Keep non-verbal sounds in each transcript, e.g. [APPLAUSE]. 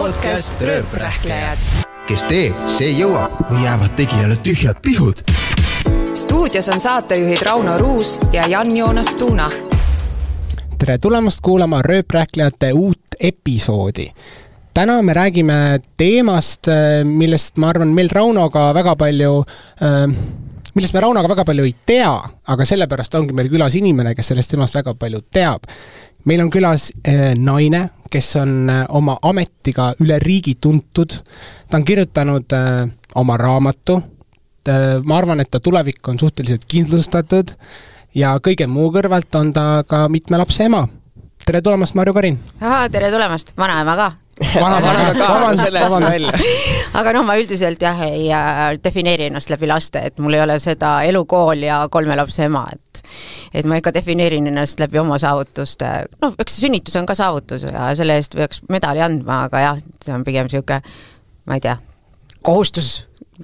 podcast Rööprähklejad. kes teeb, see jõuab või jäävad tegijale tühjad pihud. stuudios on saatejuhid Rauno Ruus ja Jan-Joonas Tuuna. tere tulemast kuulama Rööprähklejate uut episoodi. täna me räägime teemast, millest ma arvan, meil Raunoga väga palju äh, millest me Raunoga väga palju ei tea, aga sellepärast ongi meil külas inimene, kes sellest temast väga palju teab. Meil on külas äh, naine, kes on äh, oma ametiga üle riigi tuntud. ta on kirjutanud äh, oma raamatu. ma arvan, et ta tulevik on suhteliselt kindlustatud ja kõige muu kõrvalt on ta ka mitme lapse ema. Tere tulemast, Marju Karin! tere tulemast, vanaema ka. Aga noh, ma üldiselt jah, ei äh, defineeri ennast läbi laste, et mul ei ole seda elukool ja kolme lapse ema, et et ma ikka defineerin ennast läbi oma saavutuste, noh, eks sünnitus on ka saavutus ja selle eest peaks medali andma, aga jah, see on pigem niisugune, ma ei tea, kohustus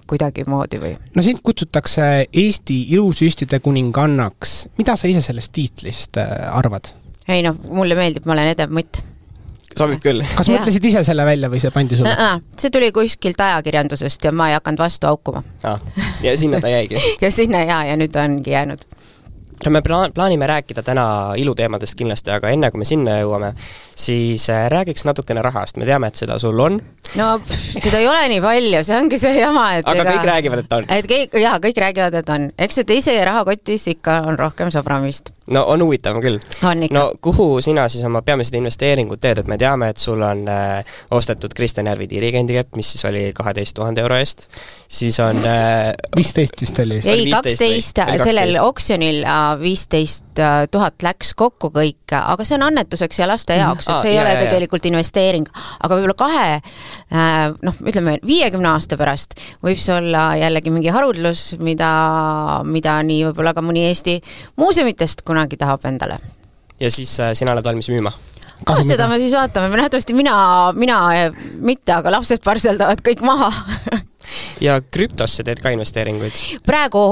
kuidagimoodi või? no sind kutsutakse Eesti ilusüstide kuningannaks, mida sa ise sellest tiitlist äh, arvad? Ei noh, mulle meeldib, ma olen edev mutt. Sobib küll. kas mõtlesid ise selle välja või see pandi sulle? see tuli kuskilt ajakirjandusest ja ma ei hakanud vastu haukuma ja sinna ta jäigi. [LAUGHS] Ja sinna jaa, ja nüüd ongi jäänud no me plaan-, plaanime rääkida täna iluteemadest kindlasti, aga enne kui me sinna jõuame, siis äh, räägiks natukene rahast, me teame, et seda sul on. no pff, teda ei ole nii palju, see ongi see jama, et aga ega, kõik räägivad, et on? et kõik, jaa, kõik räägivad, et on. eks see teise rahakotis ikka on rohkem sobramist no on huvitav küll. no kuhu sina siis oma peamised investeeringud teed, et me teame, et sul on äh, ostetud Kristjan Järvi dirigendikepp, mis siis oli kaheteist tuhande euro eest, siis on äh, viisteist äh, vist oli? ei, kaksteist, sellel oksjonil äh, viisteist äh, tuhat läks kokku kõik, aga see on annetuseks ja laste jaoks, et see ei ah, ole jah, tegelikult jah. investeering. aga võib-olla kahe äh, noh, ütleme viiekümne aasta pärast võib see olla jällegi mingi haruldus, mida, mida nii võib-olla ka mõni Eesti muuseumitest, kuna kunagi tahab endale. ja siis äh, sina oled valmis müüma? noh, seda me siis vaatame, nähtavasti mina, mina mitte, aga lapsed parseldavad kõik maha [LAUGHS] ja krüptosse teed ka investeeringuid? praegu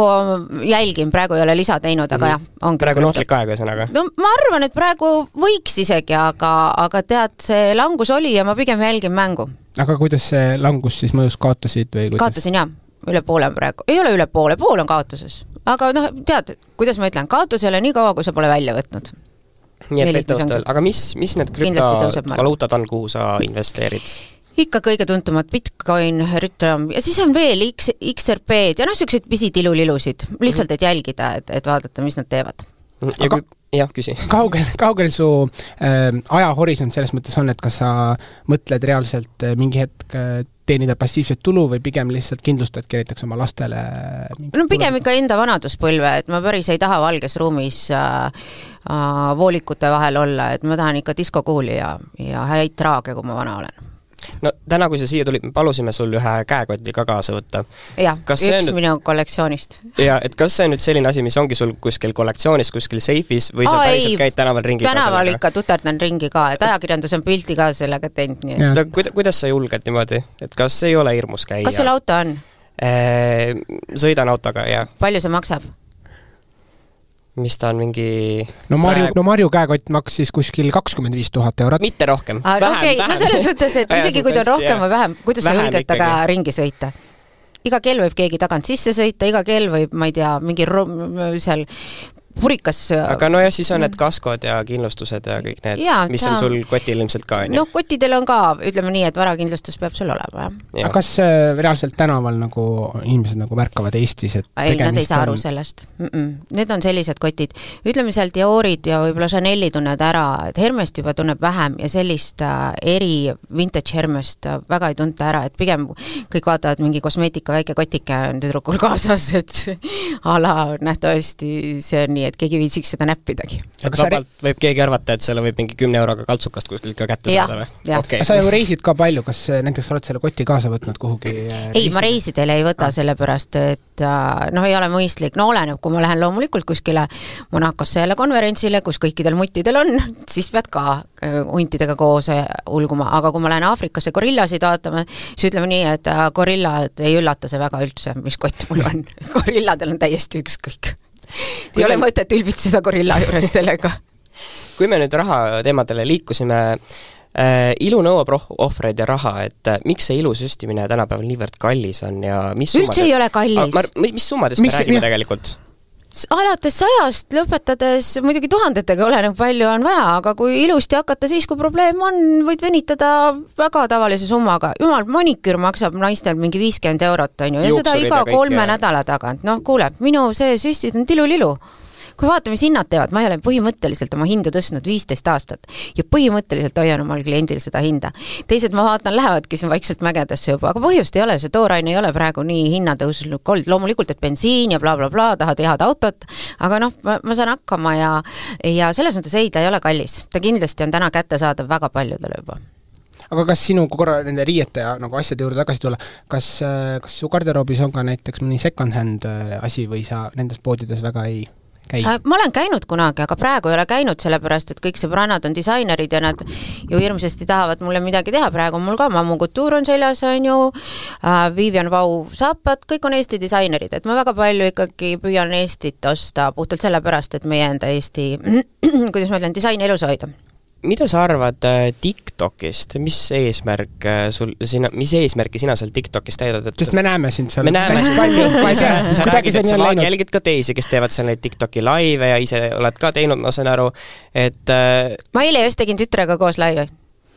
jälgin, praegu ei ole lisa teinud, aga mm -hmm. jah, ongi. praegu on ohtlik aeg, ühesõnaga? no ma arvan, et praegu võiks isegi, aga, aga tead, see langus oli ja ma pigem jälgin mängu. aga kuidas see langus siis mõjus, kaotasid või kuidas? kaotasin jah üle poole on praegu, ei ole üle poole, pool on kaotuses. aga noh, tead, kuidas ma ütlen, kaotus ei ole nii kaua, kui sa pole välja võtnud. nii et võib tõusta veel, aga mis, mis need krüptovaluutad on, kuhu sa investeerid? Ikka kõige tuntumad Bitcoin, Ethereum ja siis on veel X, XRP-d ja noh, niisuguseid pisitilulilusid, lihtsalt et jälgida, et, et vaadata, mis nad teevad. ja kui jah, küsi. [LAUGHS] kaugel, kaugel su äh, ajahorisont selles mõttes on, et kas sa mõtled reaalselt äh, mingi hetk äh, teenida passiivset tulu või pigem lihtsalt kindlustadki näiteks oma lastele no pigem ikka enda vanaduspõlve, et ma päris ei taha valges ruumis äh, äh, voolikute vahel olla, et ma tahan ikka diskokuuli ja, ja häid traage, kui ma vana olen no täna, kui sa siia tulid, me palusime sul ühe käekoti ka kaasa võtta. jah, üks nüüd... minu kollektsioonist. ja et kas see on nüüd selline asi, mis ongi sul kuskil kollektsioonis, kuskil seifis või sa päriselt käid tänaval ringi tänaval ikka tuterdan ringi ka, et ajakirjandus on pilti ka sellega teinud, nii et no kuida-, kuidas sa julged niimoodi, et kas ei ole hirmus käia? kas sul auto on? Sõidan autoga, jah. palju see maksab? Mis ta on mingi no Marju, no Marju käekott maksis kuskil kakskümmend viis tuhat eurot. mitte rohkem. okei, no selles mõttes, et isegi kui ta on rohkem või vähem, kuidas sa julged temaga ringi sõita? iga kell võib keegi tagant sisse sõita, iga kell võib, ma ei tea, mingi seal purikas. aga nojah, siis on need kaskod ja kindlustused ja kõik need, mis on sul kotil ilmselt ka, on ju? noh, kottidel on ka, ütleme nii, et varakindlustus peab sul olema, jah ja.. aga kas äh, reaalselt tänaval nagu inimesed nagu märkavad Eestis, et ei, nad ei saa aru on... sellest mm. -mm. Need on sellised kotid, ütleme seal Diorid ja võib-olla Chanel'i tunned ära, et Hermest juba tunneb vähem ja sellist äh, eri vintage Hermest äh, väga ei tunta ära, et pigem kõik vaatavad, mingi kosmeetika väike kotike on tüdrukul [LAUGHS] kaasas, et [LAUGHS] a la nähtavasti see on nii, nii et keegi ei viitsiks seda näppidagi. et vabalt võib keegi arvata, et selle võib mingi kümne euroga kaltsukast kuskilt ka kätte ja, saada või? Okay. sa ju reisid ka palju, kas äh, näiteks oled selle koti kaasa võtnud kuhugi? Äh, ei, ma reisidele ei võta ah., sellepärast et äh, noh, ei ole mõistlik, no oleneb, kui ma lähen loomulikult kuskile Monacosse jälle konverentsile, kus kõikidel muttidel on, siis pead ka huntidega koos ulguma, aga kui ma lähen Aafrikasse gorillasid vaatama, siis ütleme nii, et gorillad ei üllata see väga üldse, mis kott mul on [LAUGHS] gorilladel on täiesti ükskõik ei ole mõtet ülbitseda gorilla juures sellega [LAUGHS] kui me nüüd raha teemadele liikusime, Äh, ilu nõuab roh-, ohvreid ja raha, et äh, miks see ilu süstimine tänapäeval niivõrd kallis on ja mis üldse ei ole kallis. mis summadest Mis- me räägime jah. tegelikult? Alates sajast lõpetades muidugi tuhandetega, oleneb palju on vaja, aga kui ilusti hakata siis, kui probleem on, võid venitada väga tavalise summaga. jumal, maniküür maksab naistel mingi viiskümmend eurot, on ju, ja seda iga kolme nädala tagant. noh, kuule, minu see süstid on tilulilu kui vaata, mis hinnad teevad, ma ei ole põhimõtteliselt oma hindu tõstnud viisteist aastat. Ja põhimõtteliselt hoian omal kliendil seda hinda. teised, ma vaatan, lähevadki siin vaikselt mägedesse juba, aga põhjust ei ole, see tooraine ei ole praegu nii hinnatõusnud olnud, loomulikult, et bensiin ja blablabla bla, bla, tahad head autot, aga noh, ma, ma saan hakkama ja ja selles mõttes ei, ta ei ole kallis. ta kindlasti on täna kättesaadav väga paljudele juba. Aga kas sinu, kui korra nende riiete ja nagu asjade juurde tagasi tulla, kas, kas su garderoobis on ka näiteks mõni second-hand äh, asi või sa nendes poodides väga ei käi? Äh, ma olen käinud kunagi, aga praegu ei ole käinud, sellepärast et kõik sõbrannad on disainerid ja nad ju hirmsasti tahavad mulle midagi teha, praegu mul ka Mammu Couture on seljas, on ju äh,, Vivian Vau saapad, kõik on Eesti disainerid, et ma väga palju ikkagi püüan Eestit osta puhtalt sellepärast, et meie enda Eesti, [CLEARS THROAT] kuidas ma ütlen, disaini elus hoida mida sa arvad äh, TikTokist, mis eesmärk äh, sul, sina, mis eesmärki sina seal TikTokis täidad, et sest me näeme sind seal. Me näeme sind palju, tea, sa räägid, see et sa on va- läinud. jälgid ka teisi, kes teevad seal neid TikToki laive ja ise oled ka teinud, ma saan aru, et äh, ma eile just tegin tütrega koos laivi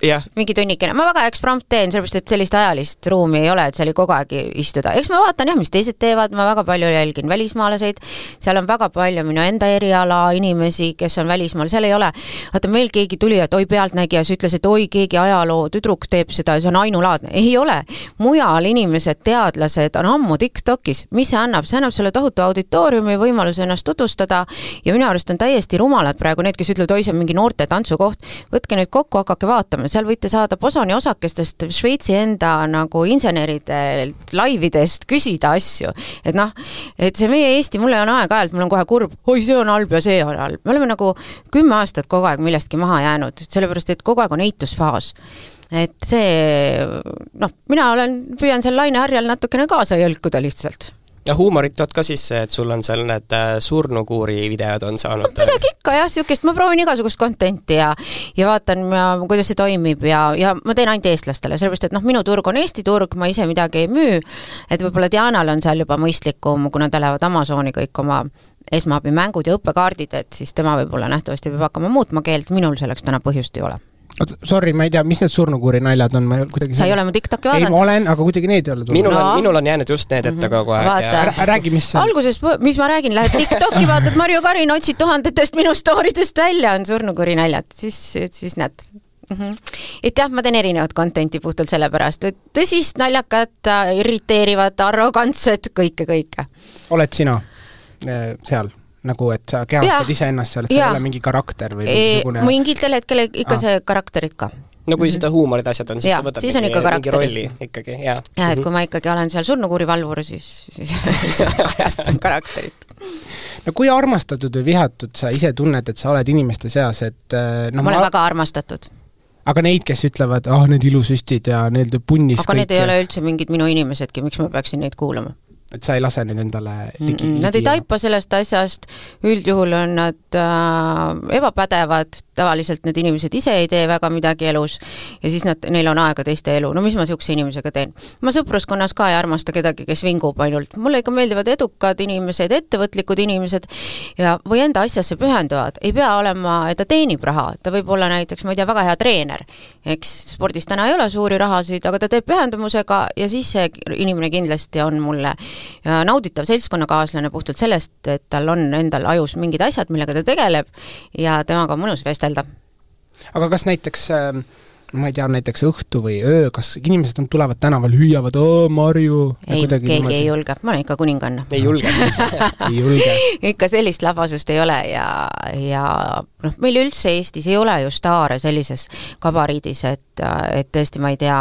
jah, mingi tunnikene, ma väga eksprompt teen, sellepärast et sellist ajalist ruumi ei ole, et seal kogu aeg istuda. eks ma vaatan jah, mis teised teevad, ma väga palju jälgin välismaalaseid, seal on väga palju minu enda eriala inimesi, kes on välismaal, seal ei ole, vaata meil keegi tuli, et oi, Pealtnägija, siis ütles, et oi, keegi ajaloo tüdruk teeb seda see on ainulaadne. ei ole. mujal inimesed, teadlased on ammu TikTokis, mis see annab, see annab sulle tohutu auditooriumi, võimaluse ennast tutvustada ja minu arust on täiesti rumalad praegu need, kes ütlevad, oi, see on mingi noorte tantsukoht, võtke nüüd kokku, hakake vaatama, seal võite saada posoni osakestest Šveitsi enda nagu inseneridelt laividest küsida asju. et noh, et see meie Eesti, mul on aeg-ajalt, mul on kohe kurb, oi, see on halb ja see on halb. me oleme nagu kümme aastat kogu aeg millestki maha jäänud, sellepärast et kogu aeg on eitusfaas et see, noh, mina olen, püüan seal laineharjal natukene kaasa jõlkuda lihtsalt ja huumorit tood ka sisse, et sul on seal need äh, surnukuuri videod on saanud. Äh, midagi ikka jah, niisugust, ma proovin igasugust content'i ja ja vaatan, kuidas see toimib ja, ja ma teen ainult eestlastele, sellepärast et noh, minu turg on Eesti turg, ma ise midagi ei müü, et võib-olla Dianal on seal juba mõistlikum, kuna ta lähevad Amazoni kõik oma esmaabimängud ja õppekaardid, et siis tema võib-olla nähtavasti peab hakkama muutma keelt, minul selleks täna põhjust ei ole. Oota, sorry, ma ei tea, mis need surnukuuri naljad on, ma kuidagi sa ei ole mu TikTok'i ei, ma vaadanud? olen, aga kuidagi need ei ole tulnud minul No. on, minul on jäänud just need ette kogu aeg Vaata. ja Ära- räägi, mis see on. alguses, mis ma räägin, lähed TikTok'i, vaatad Marju Karin, otsid tuhandetest minu story dest välja, on surnukuri naljad, siis, siis näed mm. -hmm. et jah, ma teen erinevat content'i puhtalt sellepärast, et tõsist, naljakat, irriteerivat, arrogantset, kõike, kõike. oled sina eh, seal? Nagu, et sa kehastad Jaa. iseennast seal, et sa Jaa. ei ole mingi karakter või mingisugune mingitel hetkel ikka Aa. see karakterid ka. no kui seda huumorit asjad on, siis Jaa, sa võtad siis on mingi, ikka mingi rolli ikkagi, jaa. ja et kui ma ikkagi olen seal surnukuuri valvur, siis, siis, [LAUGHS] siis ma kajastan karakterit. no kui armastatud või vihatud sa ise tunned, et sa oled inimeste seas, et noh, ma olen väga armastatud. aga neid, kes ütlevad, ah oh, need ilusüstid ja need punnis aga need ei ole üldse mingid minu inimesedki, miks ma peaksin neid kuulama? Et sa ei lase neid endale ligi Mm-mm, Nad ei taipa sellest asjast, üldjuhul on nad äh, ebapädevad, tavaliselt need inimesed ise ei tee väga midagi elus ja siis nad, neil on aega teiste elu, no mis ma niisuguse inimesega teen? ma sõpruskonnas ka ei armasta kedagi, kes vingub ainult, mulle ikka meeldivad edukad inimesed, ettevõtlikud inimesed ja, või enda asjasse pühenduvad, ei pea olema, et ta teenib raha, ta võib olla näiteks, ma ei tea, väga hea treener, eks spordis täna ei ole suuri rahasid, aga ta teeb pühendumusega ja siis see inimene kindlasti on mulle ja nauditav seltskonnakaaslane puhtalt sellest, et tal on endal ajus mingid asjad, millega ta tegeleb ja temaga on mõnus vestelda. aga kas näiteks äh, ma ei tea, näiteks õhtu või öö, kas inimesed on, tulevad tänaval, hüüavad, oo Marju! Ei, keegi ei julge, ma olen ikka kuninganna. ei julge. [LAUGHS] Ei julge. ikka sellist labasust ei ole ja, ja noh, meil üldse Eestis ei ole ju staare sellises gabariidis, et, et tõesti, ma ei tea,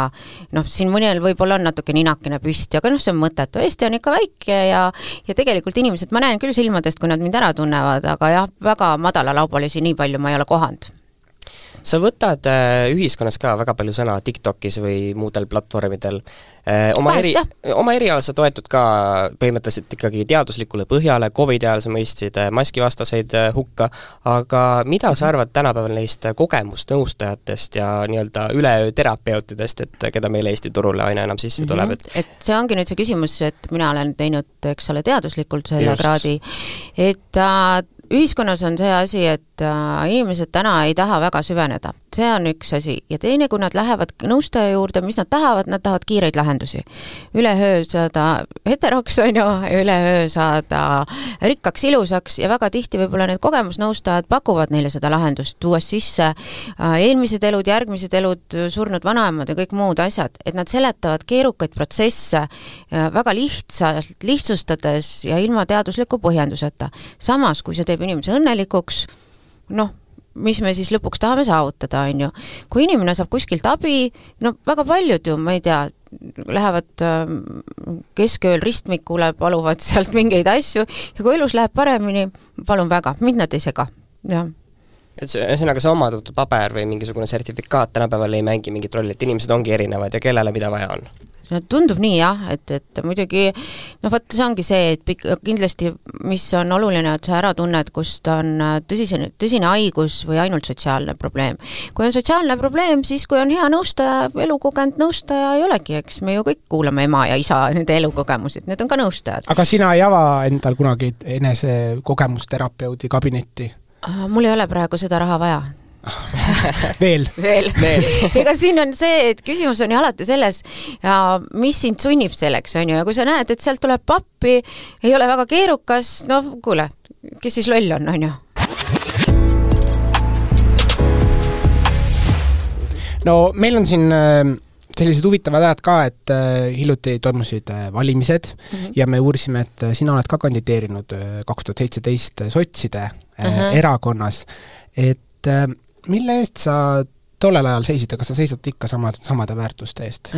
noh, siin mõnel võib-olla on natuke ninakene püsti, aga noh, see on mõttetu, Eesti on ikka väike ja ja tegelikult inimesed, ma näen küll silmadest, kui nad mind ära tunnevad, aga jah, väga madalalaubulisi nii palju ma ei ole kohanud sa võtad äh, ühiskonnas ka väga palju sõna TikTokis või muudel platvormidel äh,. oma Vahest, eri, oma erialal sa toetud ka põhimõtteliselt ikkagi teaduslikule põhjale, Covidi ajal sa mõistsid äh, maskivastaseid äh, hukka, aga mida sa arvad tänapäeval neist kogemusnõustajatest ja nii-öelda üleöö terapeutidest, et keda meil Eesti turule aina enam sisse Mhm. tuleb, et et see ongi nüüd see küsimus, et mina olen teinud, eks ole, teaduslikult selle Just. kraadi, et äh, ühiskonnas on see asi, et äh, inimesed täna ei taha väga süveneda, see on üks asi, ja teine, kui nad lähevad nõustaja juurde, mis nad tahavad, nad tahavad kiireid lahendusi. üleöö saada heteroks, [LAUGHS] on ju, üleöö saada rikkaks, ilusaks ja väga tihti võib-olla need kogemusnõustajad pakuvad neile seda lahendust, tuues sisse äh, eelmised elud, järgmised elud, surnud vanaemad ja kõik muud asjad, et nad seletavad keerukaid protsesse äh, väga lihtsalt, lihtsustades ja ilma teadusliku põhjenduseta. samas, kui see teeb inimese õnnelikuks, noh, mis me siis lõpuks tahame saavutada, on ju. kui inimene saab kuskilt abi, no väga paljud ju, ma ei tea, lähevad ähm, keskööl ristmikule, paluvad sealt mingeid asju ja kui elus läheb paremini, palun väga, mind nad ei sega, jah et ühesõnaga see omandatud paber või mingisugune sertifikaat tänapäeval ei mängi mingit rolli, et inimesed ongi erinevad ja kellele mida vaja on? No tundub nii jah, et, et muidugi noh, vot see ongi see, et pik-, kindlasti mis on oluline, et sa ära tunned, kust on äh, tõsine, tõsine haigus või ainult sotsiaalne probleem. kui on sotsiaalne probleem, siis kui on hea nõustaja, elukogenud nõustaja ei olegi, eks me ju kõik kuulame ema ja isa [LAUGHS] nende elukogemusi, et need on ka nõustajad. aga sina ei ava endal kunagi enese kogemusterapeudi kabinetti? mul ei ole praegu seda raha vaja [LAUGHS] veel? veel, [LAUGHS] ega siin on see, et küsimus on ju alati selles, mis sind sunnib selleks, on ju, ja kui sa näed, et sealt tuleb pappi, ei ole väga keerukas, noh, kuule, kes siis loll on, on ju no meil on siin äh, sellised huvitavad ajad ka, et äh, hiljuti toimusid äh, valimised mm -hmm. ja me uurisime, et sina oled ka kandideerinud kaks tuhat seitseteist sotside uh -huh. erakonnas, et mille eest sa tollel ajal seisid, aga sa seisad ikka samad, samade väärtuste eest?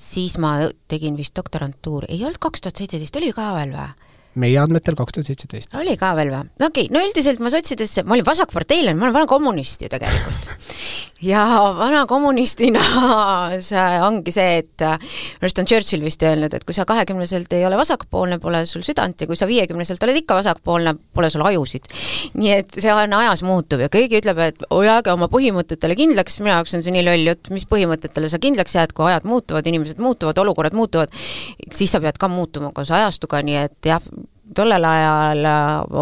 siis ma tegin vist doktorantuuri, ei olnud kaks tuhat seitseteist, oli ka veel või? Meie andmetel kaks tuhat seitseteist. oli ka veel või? no okei okay., no üldiselt ma sotsidesse, ma olin vasakparteilane, ma olen vana kommunist ju tegelikult. [LAUGHS] ja vana kommunistina [LAUGHS] see ongi see, et minu arust on Churchill vist öelnud, et kui sa kahekümneselt ei ole vasakpoolne, pole sul südant ja kui sa viiekümneselt oled ikka vasakpoolne, pole sul ajusid. nii et see on ajas muutuv ja keegi ütleb, et jääge oma põhimõtetele kindlaks, minu jaoks on see nii loll jutt, mis põhimõtetele sa kindlaks jääd, kui ajad muutuvad, inimesed muutuvad, olukorrad muutuvad, siis sa pead ka muutuma koos ajastuga, nii et jah, tollel ajal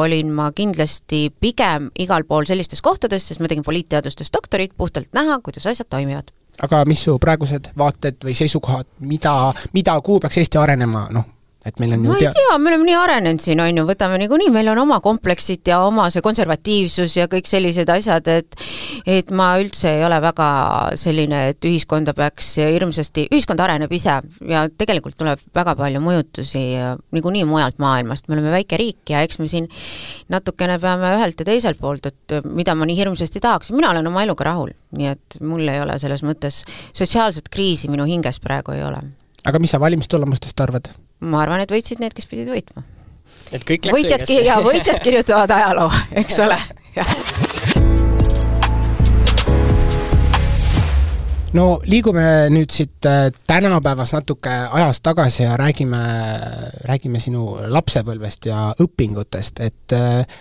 olin ma kindlasti pigem igal pool sellistes kohtades, sest ma tegin poliitteadustes doktorit, puhtalt näha, kuidas asjad toimivad. aga mis su praegused vaated või seisukohad, mida, mida, kuhu peaks Eesti arenema, noh, et meil on ju ma ei tea, me oleme nii arenenud siin, on ju, võtame niikuinii, meil on oma kompleksid ja oma see konservatiivsus ja kõik sellised asjad, et et ma üldse ei ole väga selline, et ühiskonda peaks hirmsasti, ühiskond areneb ise ja tegelikult tuleb väga palju mõjutusi niikuinii mujalt maailmast, me oleme väike riik ja eks me siin natukene peame ühelt ja teiselt poolt, et mida ma nii hirmsasti tahaks, mina olen oma eluga rahul, nii et mul ei ole selles mõttes sotsiaalset kriisi minu hinges praegu ei ole. Aga mis sa valimistulemustest arvad? ma arvan, et võitsid need, kes pidid võitma. et kõik läks võitjad, õigesti. jaa, võitjad kirjutavad ajaloo, eks ole, [LAUGHS] jah. no liigume nüüd siit äh, tänapäevas natuke ajas tagasi ja räägime, räägime sinu lapsepõlvest ja õpingutest, et äh,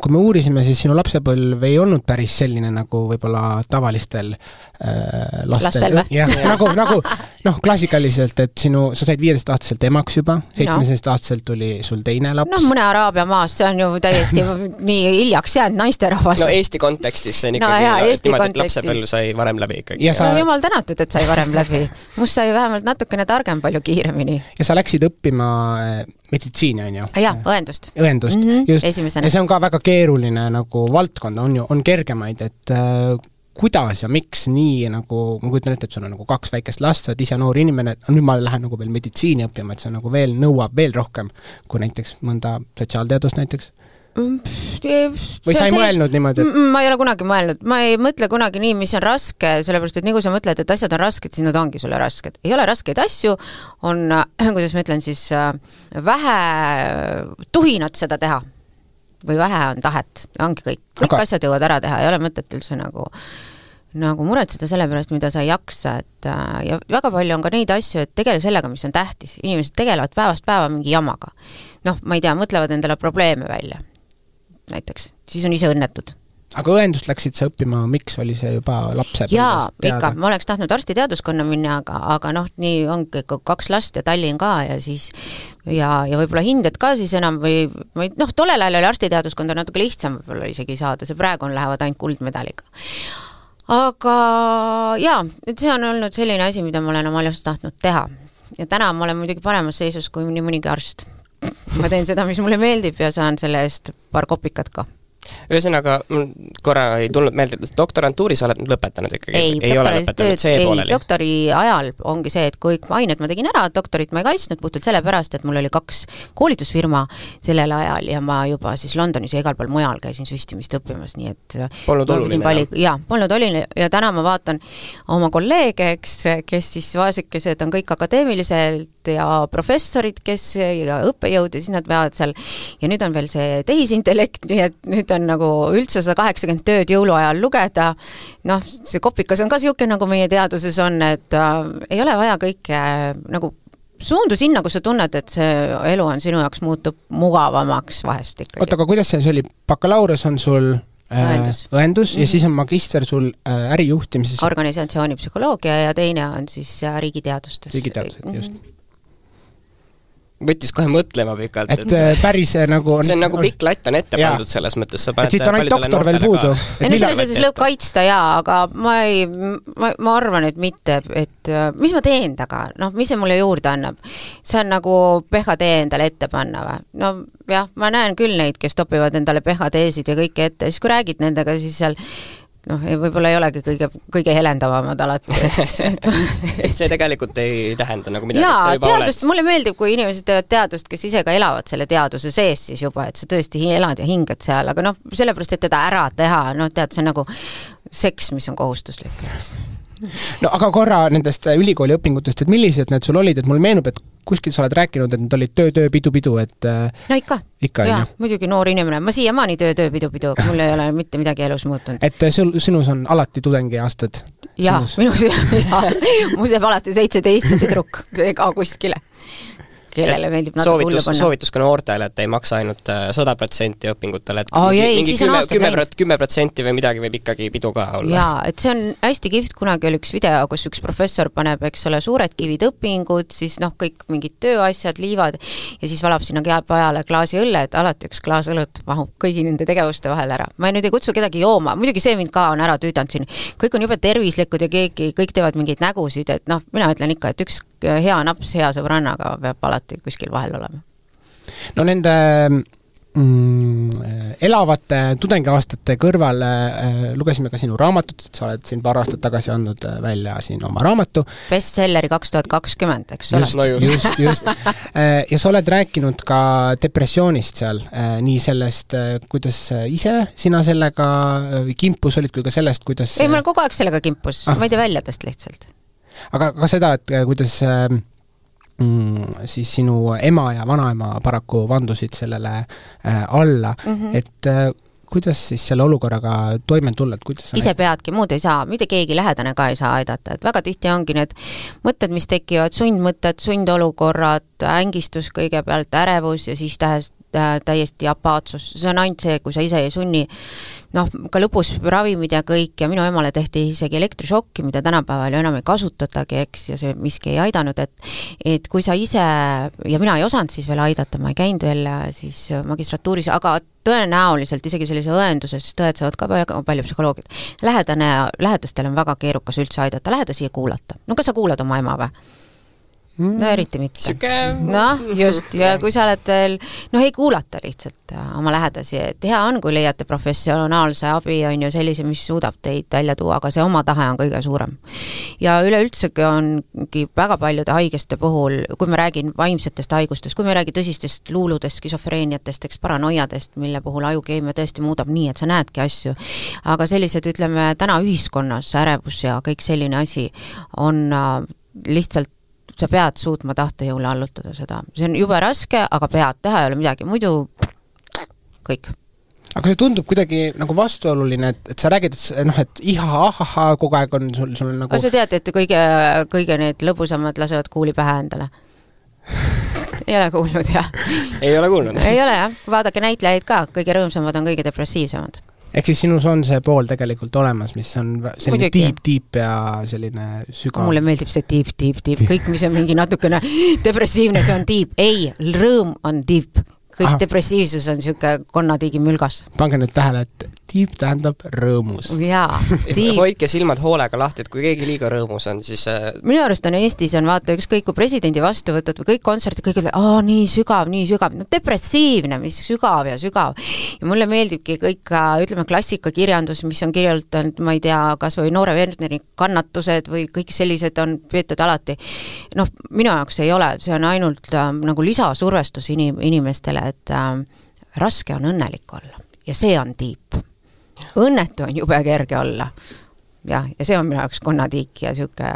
kui me uurisime, siis sinu lapsepõlv ei olnud päris selline, nagu võib-olla tavalistel äh, lastel, Lastel jah, nagu, nagu noh, klassikaliselt, et sinu, sa said viieteistaastaselt emaks juba, seitsmeteistaastaselt tuli sul teine laps. noh, mõne Araabia maas, see on ju täiesti [LAUGHS] nii hiljaks jäänud naisterahvas. no Eesti kontekstis see on ikkagi no, Eesti niimoodi, et lapsepõlv sai varem läbi ikkagi. Ja sa- no jumal tänatud, et sai varem läbi. must sai vähemalt natukene targem palju kiiremini. ja sa läksid õppima meditsiini, on ju? jah, õendust. õendust mm, -hmm, just. ja see on ka väga keeruline nagu valdkond, on ju, on kergemaid, et äh, kuidas ja miks nii nagu, ma kujutan ette, et sul on nagu kaks väikest last, sa oled ise noor inimene, nüüd ma lähen nagu veel meditsiini õppima, et see nagu veel nõuab veel rohkem kui näiteks mõnda sotsiaalteadust näiteks? Või sa ei mõelnud niimoodi, et ma ei ole kunagi mõelnud, ma ei mõtle kunagi nii, mis on raske, sellepärast et nii kui sa mõtled, et asjad on rasked, siis nad ongi sulle rasked. ei ole raskeid asju, on, [CLEARS THROAT] kuidas ma ütlen siis, vähe tuhinat seda teha. või vähe on tahet, ongi kõik, kõik Aga- asjad jõuad ära teha, ei ole mõtet üldse nagu nagu muretseda selle pärast, mida sa ei jaksa, et äh, ja väga palju on ka neid asju, et tegele sellega, mis on tähtis, inimesed tegelevad päevast päeva mingi jamaga. noh, ma ei tea, mõtlevad endale probleeme välja, näiteks, siis on ise õnnetud aga õendust läksid sa õppima, miks oli see juba lapsepõlvest jaa, ikka, ma oleks tahtnud arstiteaduskonna minna, aga, aga noh, nii ongi, kaks last ja Tallinn ka ja siis ja, ja võib-olla hinded ka siis enam või, või noh, tollel ajal oli arstiteaduskonda natuke lihtsam võib-olla isegi saada, see praegu on, lähevad ainult kuldmedaliga. aga jaa, et see on olnud selline asi, mida ma olen oma elus tahtnud teha. ja täna ma olen muidugi paremas seisus kui nii mõnigi arst. Ma teen seda, mis mulle meeldib ja saan selle eest paar kopikat ka. Ühesõnaga, mul korra ei tulnud meelde, et doktorantuuri sa oled lõpetanud ikkagi? ei, ei lõpetanud, see ei, doktori ajal ongi see, et kõik ained ma tegin ära, doktorit ma ei kaitsnud puhtalt sellepärast, et mul oli kaks koolitusfirma sellel ajal ja ma juba siis Londonis ja igal pool mujal käisin süstimist õppimas, nii et Polnud oluline, pidin vali- jaa, polnud oluline. Ja täna ma vaatan oma kolleege, eks, kes siis vaesekesed on kõik akadeemiliselt ja professorid, kes ja õppejõud ja siis nad veavad seal ja nüüd on veel see tehisintellekt, nii et nüüd on nagu üldse sada kaheksakümmend tööd jõuluajal lugeda, noh, see kopikas on ka niisugune, nagu meie teaduses on, et äh, ei ole vaja kõike äh, nagu suundu sinna, kus sa tunned, et see elu on sinu jaoks muutub mugavamaks vahest ikkagi. oota, aga kuidas see, see oli, bakalaureus on sul äh, Õendus. õendus ja Mhm. siis on magister sul äh, ärijuhtimises organisatsiooni psühholoogia ja teine on siis äh, riigiteadustes. riigiteadused, just. Võttis kohe mõtlema pikalt, et äh, päris äh, nagu see on nagu pikk latt on ette Jaa. pandud selles mõttes, sa et paned siit on ainult doktor veel puudu. ei no selles mõttes lõpp kaitsta jaa, aga ma ei, ma, ma arvan, et mitte, et äh, mis ma teen taga, noh, mis see mulle juurde annab. see on nagu PhD endale ette panna või? no jah, ma näen küll neid, kes topivad endale PhD-sid ja kõike ette, siis kui räägid nendega, siis seal noh, võib-olla ei olegi kõige, kõige helendavamad alati, [LAUGHS] et see tegelikult ei tähenda nagu midagi, et sa, juba teadust, oled mulle meeldib, kui inimesed teevad teadust, kes ise ka elavad selle teaduse sees siis juba, et sa tõesti elad ja hingad seal, aga noh, sellepärast, et teda ära teha, noh tead, see on nagu seks, mis on kohustuslik. No aga korra nendest äh, ülikooli õpingutest, et millised need sul olid, et mulle meenub, et kuskil sa oled rääkinud, et need olid töö, töö, pidu, pidu, et äh, no ikka, ikka jaa muidugi noor inimene, ma siiamaani töö, töö, pidu, pidu, mul ei ole mitte midagi elus muutunud. et äh, sul, sinus on alati tudengiaastad? jaa, minus, [LAUGHS] jaa, mul jääb alati seitseteist tüdruk ka kuskile, kellele meeldib natuke soovitus, soovitus ka noortele, et ei maksa ainult äh, sada protsenti õpingutele, et Oi, mingi- ei, mingi kümme, kümme prot-, kümme protsenti või midagi võib ikkagi pidu ka olla. jaa, et see on hästi kihvt, kunagi oli üks video, kus üks professor paneb, eks ole, suured kivid õpingud, siis noh, kõik mingid tööasjad, liivad ja siis valab sinna kea- peale klaasi õlle, et alati üks klaas õlut mahub kõigi nende tegevuste vahel ära. ma nüüd ei kutsu kedagi jooma, muidugi see mind ka on ära tüüdanud siin, kõik on jube tervislikud ja keegi, kõik teevad mingeid nägusid, et noh, mina ütlen ikka, et üks hea naps hea sõbrannaga peab alati kuskil vahel olema. no nende mm, elavate tudengiaastate kõrval äh, lugesime ka sinu raamatut, et sa oled siin paar aastat tagasi andnud äh, välja siin oma raamatu. bestselleri kaks tuhat kakskümmend, eks ole just, no just. just, just. ja sa oled rääkinud ka depressioonist seal, nii sellest, kuidas ise sina sellega äh, kimpus olid, kui ka sellest, kuidas ei, mul kogu aeg sellega kimpus Ah. ma ei tea väljadest lihtsalt. Aga ka seda, et äh, kuidas äh, mm, siis sinu ema ja vanaema paraku vandusid sellele äh, alla mm. -hmm. et äh, kuidas siis selle olukorraga toime tulla, et kuidas ise peadki, muud ei saa, mitte keegi lähedane ka ei saa aidata, et väga tihti ongi need mõtted, mis tekivad, sundmõtted, sundolukorrad, ängistus kõigepealt, ärevus ja siis tähes, täiesti apaatsus, see on ainult see, kui sa ise ei sunni noh, ka lõpus ravimid ja kõik ja minu emale tehti isegi elektrišokki, mida tänapäeval ju enam ei kasutatagi, eks, ja see miski ei aidanud, et et kui sa ise ja mina ei osanud siis veel aidata, ma ei käinud veel äh, siis magistratuuris, aga tõenäoliselt isegi sellise õenduse, sest õed saavad ka väga palju psühholoogiat, lähedane, lähedastel on väga keerukas üldse aidata, lähedasi ja kuulata. no kas sa kuulad oma ema või? No eriti mitte. noh, just, ja kui sa oled veel, noh ei kuulata lihtsalt äh, oma lähedasi, et hea on, kui leiate professionaalse abi, on ju, sellise, mis suudab teid välja tuua, aga see oma tahe on kõige suurem. ja üleüldsegi ongi väga paljude haigeste puhul, kui ma räägin vaimsetest haigustest, kui me ei räägi tõsistest luuludest, skisofreeniatest, eks paranoiadest, mille puhul ajukeemia tõesti muudab nii, et sa näedki asju, aga sellised, ütleme täna ühiskonnas ärevus ja kõik selline asi on äh, lihtsalt sa pead suutma tahtejõule allutada seda, see on jube raske, aga pead, teha ei ole midagi, muidu kõik. aga see tundub kuidagi nagu vastuoluline, et, et sa räägid, et noh, et iha-ahahaa kogu aeg on sul, sul nagu aga sa tead, et kõige, kõige need lõbusamad lasevad kuuli pähe endale? ei ole kuulnud jah? ei ole kuulnud? ei ole jah, vaadake näitlejaid ka, kõige rõõmsamad on kõige depressiivsemad. Ehk siis sinus on see pool tegelikult olemas, mis on selline tiib-tiib ja selline sügav mulle meeldib see tiip, tiip, tiip, kõik, mis on mingi natukene [LAUGHS] depressiivne, see on tiip. ei, rõõm on tiip. Kõik. Aha. depressiivsus on niisugune konnatiigi mülgas. pange nüüd tähele, et tiib tähendab rõõmus. jaa, [LAUGHS] tiip. hoidke silmad hoolega lahti, et kui keegi liiga rõõmus on, siis äh, minu arust on Eestis on vaata ükskõik kui presidendi vastuvõtud või kõik kontserdid, kõik ütlevad, aa nii sügav, nii sügav, no depressiivne, mis sügav ja sügav. ja mulle meeldibki kõik, ütleme, klassikakirjandus, mis on kirjutanud, ma ei tea, kas või Noore Werneri kannatused või kõik sellised on peetud alati. noh, minu jaoks ei ole, see on ainult äh, nagu lisasurvestus inim-, inimestele, et äh, raske on õnnelik olla ja see on tiip. õnnetu on jube kerge olla jah, ja see on minu jaoks konnatiik ja niisugune,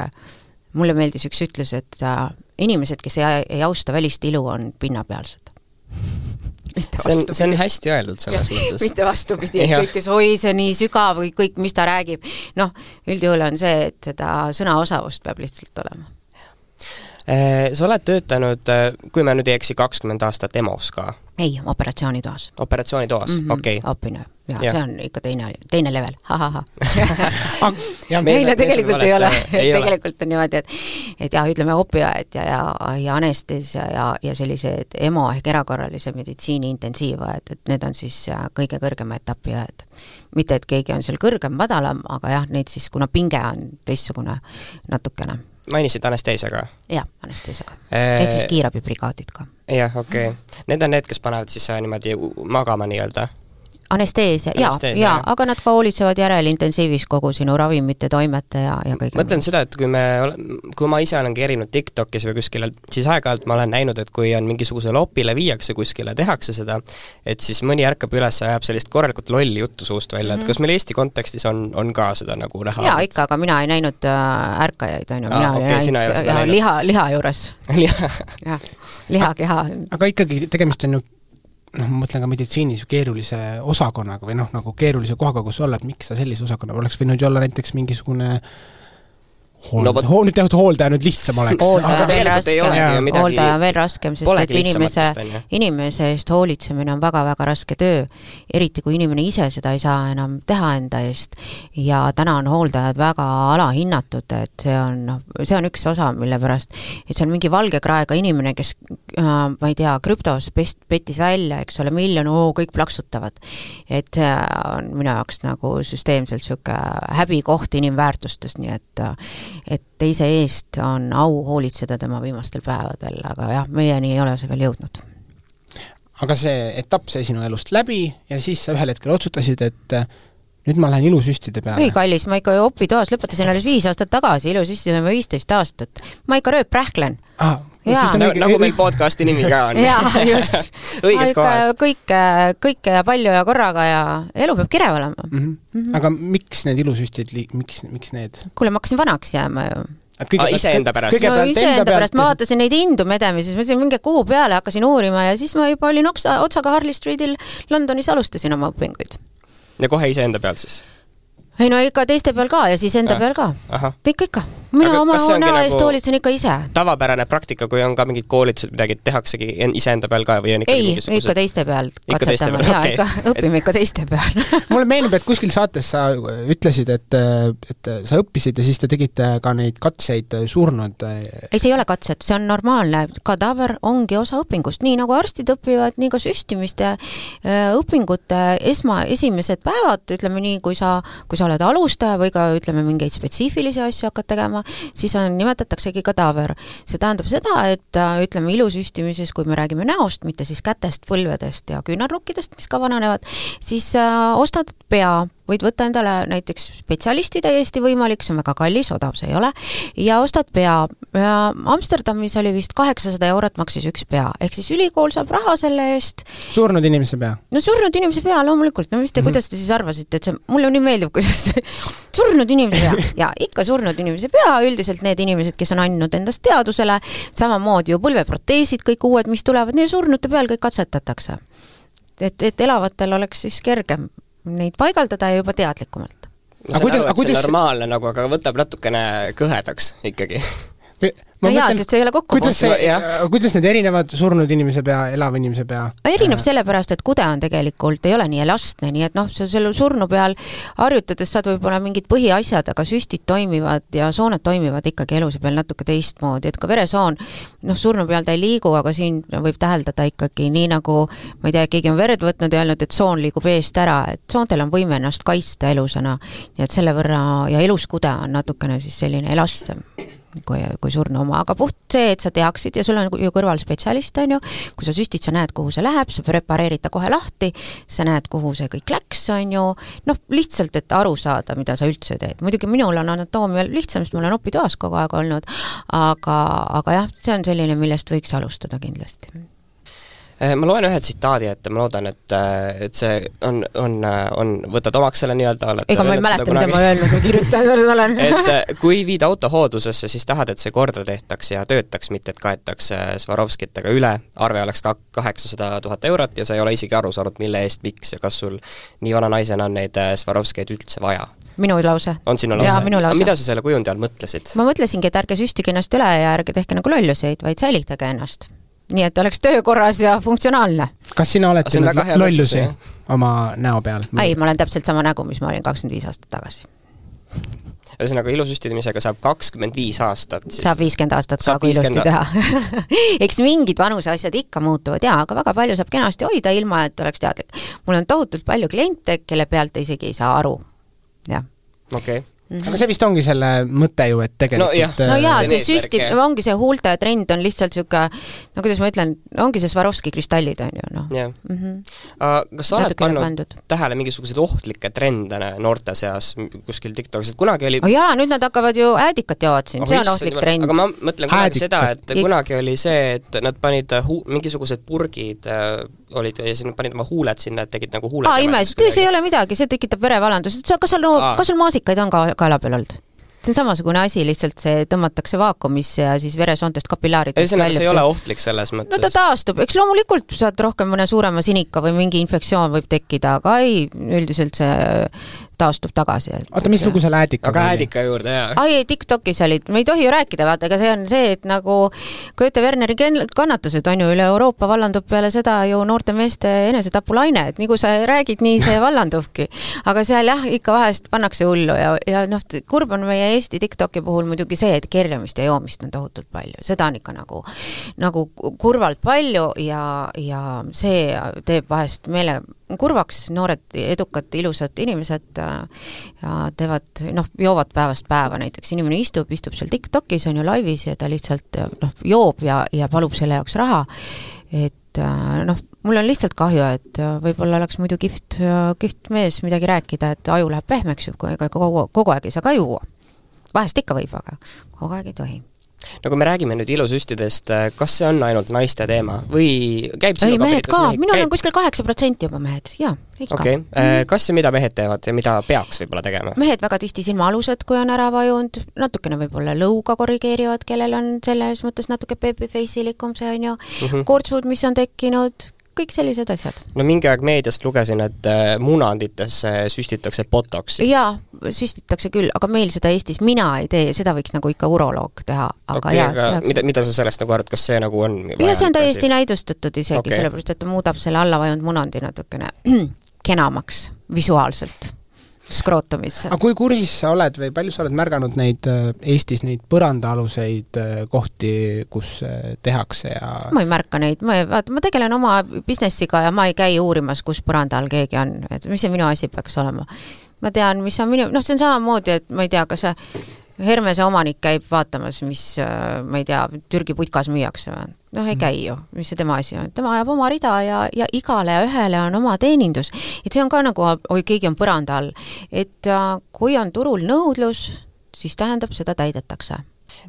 mulle meeldis üks ütlus, et äh, inimesed, kes ei, ei austa välist ilu, on pinnapealsed. [LAUGHS] see on, see on hästi öeldud selles mõttes. mitte vastupidi, et kõik, kes oi, see on nii sügav või kõik, mis ta räägib, noh, üldjuhul on see, et seda sõnaosavust peab lihtsalt olema. Äh, sa oled töötanud, kui ma nüüd ei eksi, kakskümmend aastat EMO-s ka, ei, operatsioonitoas operatsioonitoas mm, mm -hmm. okei okay. õppinud ja, Jah. see on ikka teine, teine level, ahahah [LAUGHS] ja Me- meile me tegelikult [LAUGHS] ei ole tegelikult on niimoodi, et et jah, ütleme opiaed ja, ja, ja anesteesia ja, ja sellised EMO ehk erakorralise meditsiini intensiivõed, et need on siis äh, kõige kõrgema etapi õed. mitte, et keegi on seal kõrgem, madalam, aga jah, neid siis, kuna pinge on teistsugune natukene, mainisid anesteesia ka? jah, anesteesiaga. Äh, ehk siis kiirabibrigaadid ka. jah, okei okay.. Need on need, kes panevad siis niimoodi magama nii-öelda? anesteesia, jaa, jaa aga nad ka hoolitsevad järel intensiivis kogu sinu ravimite, toimete ja, ja kõige mõtlen seda, et kui me kui ma ise olen käinud TikTokis või kuskil, siis aeg-ajalt ma olen näinud, et kui on mingisugusele opile viiakse kuskile, tehakse seda, et siis mõni ärkab üles ja ajab sellist korralikult lolli juttu suust välja mm, -hmm. et kas meil Eesti kontekstis on, on ka seda nagu näha? jaa, ikka, aga mina ei näinud äh, ärkajaid, on ju, mina okei, olin ainult liha, liha juures, [LAUGHS] jah, lihakeha. aga ikkagi tegemist on ju noh, ma mõtlen ka meditsiinis keerulise osakonnaga või noh, nagu keerulise kohaga, kus olla, et miks sa sellise osakonna, oleks võinud ju olla näiteks mingisugune hooldaja No no, vot- hool, nüüd tegelikult hooldaja nüüd lihtsam oleks. hooldaja Aga on veel tegelikult ei raskem olegi ju midagi- hooldaja on veel raskem, sest et inimese inimese eest hoolitsemine on väga-väga raske töö. eriti, kui inimene ise seda ei saa enam teha enda eest. ja täna on hooldajad väga alahinnatud, et see on, noh, see on üks osa, mille pärast, et see on mingi valge kraega inimene, kes äh, ma ei tea, krüptos pest-, pettis välja, eks ole, miljon, oo, kõik plaksutavad. et see on minu jaoks nagu süsteemselt niisugune häbikoht inimväärtustes, nii et et teise eest on au hoolitseda tema viimastel päevadel, aga jah, meieni ei ole see veel jõudnud. aga see etapp sai sinu elust läbi ja siis sa ühel hetkel otsustasid, et äh, nüüd ma lähen ilusüstide ei, peale. kallis, ma ikka opitoas lõpetasin alles viis aastat tagasi, ilusüstisime viisteist aastat. ma ikka rööprähklen. ah, Jaa. No, nagu meil podcasti nimi ka on. [LAUGHS] jaa, just. [LAUGHS] õiges kohas. kõike, kõike ja palju ja korraga ja elu peab kirev olema. mm. -hmm. aga miks need ilusüstid, miks, miks need? kuule, ma hakkasin vanaks jääma ju kõigepealt- iseenda pärast. no iseenda enda pärast, ma vaatasin neid hindu medemisi, siis mõtlesin, minge kuu peale, hakkasin uurima ja siis ma juba olin oksa, otsaga Harley Streetil Londonis alustasin oma õpinguid. ja kohe iseenda pealt siis? Ei no ikka teiste peal ka ja siis enda Ah. peal ka. ikka, ikka. mina Aga oma näo nagu- eest hoolitsen ikka ise. tavapärane praktika, kui on ka mingid koolitused, midagi tehaksegi en- iseenda peal ka või on ikkagi ei, mingisugused ikka teiste peal Ikka teiste katsetame peal, ja okei. ikka õpime ikka teiste peal [LAUGHS] mulle meenub, et kuskil saates sa ütlesid, et, et sa õppisid ja siis te tegite ka neid katseid surnud ei, see ei ole katset, see on normaalne, kadaaver ongi osa õpingust, nii nagu arstid õpivad, nii ka süstimiste äh, õpingute esma, esimesed päevad, ütleme nii, kui sa, kui sa oled alustaja või ka ütleme, mingeid spetsiifilisi asju hakkad tegema, siis on, nimetataksegi kadaaver. see tähendab seda, et äh, ütleme, ilusüstimises, kui me räägime näost, mitte siis kätest, põlvedest ja küünarnukkidest, mis ka vananevad, siis äh, ostad pea, võid võtta endale näiteks spetsialisti täiesti võimalik, see on väga kallis, odav see ei ole, ja ostad pea. Amsterdamis oli vist kaheksasada eurot maksis üks pea, ehk siis ülikool saab raha selle eest. surnud inimese pea? no surnud inimese pea loomulikult, no mis te mm, -hmm. kuidas te siis arvasite, et see, mulle nii meeldib, kuidas [LAUGHS] surnud inimese pea ja ikka surnud inimese pea, üldiselt need inimesed, kes on andnud endast teadusele, samamoodi ju põlveproteesid, kõik uued, mis tulevad, neil surnute peal kõik katsetatakse et, et elavatel oleks siis kergem neid paigaldada ja juba teadlikumalt. ma saan aru, et kuidas... see on normaalne nagu, aga võtab natukene kõhedaks ikkagi no jaa, sest see ei ole kokku kuidas see, kuidas need erinevad surnud inimese pea, elava inimese pea? erineb äh... sellepärast, et kude on tegelikult, ei ole nii elastne, nii et noh, sa selle surnu peal harjutades saad võib-olla mingid põhiasjad, aga süstid toimivad ja sooned toimivad ikkagi eluse peal natuke teistmoodi, et ka veresoon, noh, surnu peal ta ei liigu, aga siin võib täheldada ikkagi nii, nagu ma ei tea, keegi on verd võtnud ja öelnud, et soon liigub eest ära, et soontel on võime ennast kaitsta elusana. nii et selle võrra, ja eluskude on natukene siis selline elastsem kui, kui surnu oma, aga puht see, et sa teaksid ja sul on ju kõrval spetsialist, on ju, kui sa süstid, sa näed, kuhu see läheb, sa prepareerid ta kohe lahti, sa näed, kuhu see kõik läks, on ju, noh, lihtsalt, et aru saada, mida sa üldse teed. muidugi minul on anatoomia lihtsam, sest ma olen opitoas kogu aeg olnud, aga, aga jah, see on selline, millest võiks alustada kindlasti ma loen ühe tsitaadi ette, ma loodan, et, eh, et see on, on, on, võtad omaks selle nii-öelda ega ma ei mäleta, mida ma öelnud või kirjutanud olen [LAUGHS] et eh, kui viid auto hooldusesse, siis tahad, et see korda tehtaks ja töötaks, mitte et kaetaks Swarovskitega üle, arve oleks ka kaheksasada tuhat eurot ja sa ei ole isegi aru saanud, mille eest, miks ja kas sul nii vana naisena on neid Swarovskeid üldse vaja minu lause. on sinu lause? aga mida sa selle kujundi all mõtlesid? ma mõtlesingi, et ärge süstige ennast üle ja ärge tehke nagu lolluseid, vaid säilitage ennast nii et oleks töökorras ja funktsionaalne. kas sina oled teinud lollusi mõte, oma näo peal? ei, ma olen täpselt sama nägu, mis ma olin kakskümmend viis aastat tagasi. ühesõnaga, ilusüstimisega saab kakskümmend viis aastat siis saab viiskümmend aastat ka, kui ilusti teha [LAUGHS] eks mingid vanuse asjad ikka muutuvad jaa, aga väga palju saab kenasti hoida, ilma et oleks teadlik. mul on tohutult palju kliente, kelle pealt te isegi ei saa aru, jah. okei okay Mm -hmm. aga see vist ongi selle mõte ju, et tegelikult no, jah. no jaa, see süstib, ongi see huulte trend on lihtsalt niisugune, no kuidas ma ütlen, ongi see Swarovski kristallid, on ju, noh. jah. -hmm.. kas sa oled pannud tähele mingisuguseid ohtlikke trende noorte seas kuskil TikTokis, et kunagi oli oh jaa, nüüd nad hakkavad ju äädikat joovad siin oh,, see on ohtlik trend. aga ma mõtlen kunagi seda, et kunagi oli see, et nad panid hu-, mingisugused purgid äh, olid ja siis nad panid oma huuled sinna, et tegid nagu huuled aa, imesid, see ei ole midagi, see tekitab verevalandust, kas sul, kas sul maasikaid on ka kaela peal olnud? See on samasugune asi, lihtsalt see tõmmatakse vaakumisse ja siis veresoontest kapillaaridest ühesõnaga, see ei ole ohtlik selles mõttes? no ta taastub, eks loomulikult saad rohkem mõne suurema sinika või mingi infektsioon võib tekkida, aga ei, üldiselt see taastub tagasi. oota, mis lugu seal äädikaga aga äädika juurde, jaa. ai, TikTokis olid, me ei tohi ju rääkida, vaata, aga see on see, et nagu Goethe Werneri kannatused on ju üle Euroopa vallandub peale seda ju noorte meeste enesetapulaine, et nii kui sa räägid, nii see vallandubki. aga seal jah, ikka vahest pannakse hullu ja, ja noh, kurb on meie Eesti TikToki puhul muidugi see, et kerjamist ja joomist on tohutult palju, seda on ikka nagu, nagu kurvalt palju ja, ja see teeb vahest meele kurvaks, noored, edukad, ilusad inimesed äh, ja teevad, noh, joovad päevast päeva, näiteks. Inimene istub, istub seal TikTokis, on ju, laivis ja ta lihtsalt noh, joob ja, ja palub selle jaoks raha, et äh, noh, mul on lihtsalt kahju, et äh, võib-olla oleks muidu kihvt, kihvt mees midagi rääkida, et aju läheb pehmeks ju, ega kogu, kogu aeg ei saa ka juua. Vahest ikka võib, aga kogu aeg ei tohi no kui me räägime nüüd ilusüstidest, äh, kas see on ainult naiste teema või käib ei, mehed ka, minul käib? on kuskil kaheksa protsenti juba mehed, jaa, ikka. okei okay., äh, kas ja mida mehed teevad ja mida peaks võib-olla tegema? mehed väga tihti silmaalused, kui on ära vajunud, natukene võib-olla lõuga korrigeerivad, kellel on selles mõttes natuke babyface ilikum see, on ju mm -hmm., kurtsud, mis on tekkinud, kõik sellised asjad. no mingi aeg meediast lugesin, et äh, munanditesse süstitakse botoksi. jaa, süstitakse küll, aga meil seda Eestis, mina ei tee, seda võiks nagu ikka uroloog teha, aga okay, jaa. aga mida, mida sa sellest nagu arvad, kas see nagu on jah, see on täiesti näidustatud isegi okay., sellepärast et ta muudab selle alla vajunud munandi natukene [CLEARS THROAT] kenamaks visuaalselt skrootumisse. aga kui kursis sa oled või palju sa oled märganud neid äh, Eestis neid põrandaaluseid äh, kohti, kus äh, tehakse ja ma ei märka neid, ma, vaata, ma tegelen oma business'iga ja ma ei käi uurimas, kus põranda all keegi on, et mis see minu asi peaks olema. ma tean, mis on minu, noh, see on samamoodi, et ma ei tea, kas see Hermese omanik käib vaatamas, mis ma ei tea, Türgi putkas müüakse või? noh, ei käi ju, mis see tema asi on, tema ajab oma rida ja, ja igale ühele on oma teenindus. et see on ka nagu, oi, keegi on põranda all. et äh, kui on turul nõudlus, siis tähendab, seda täidetakse.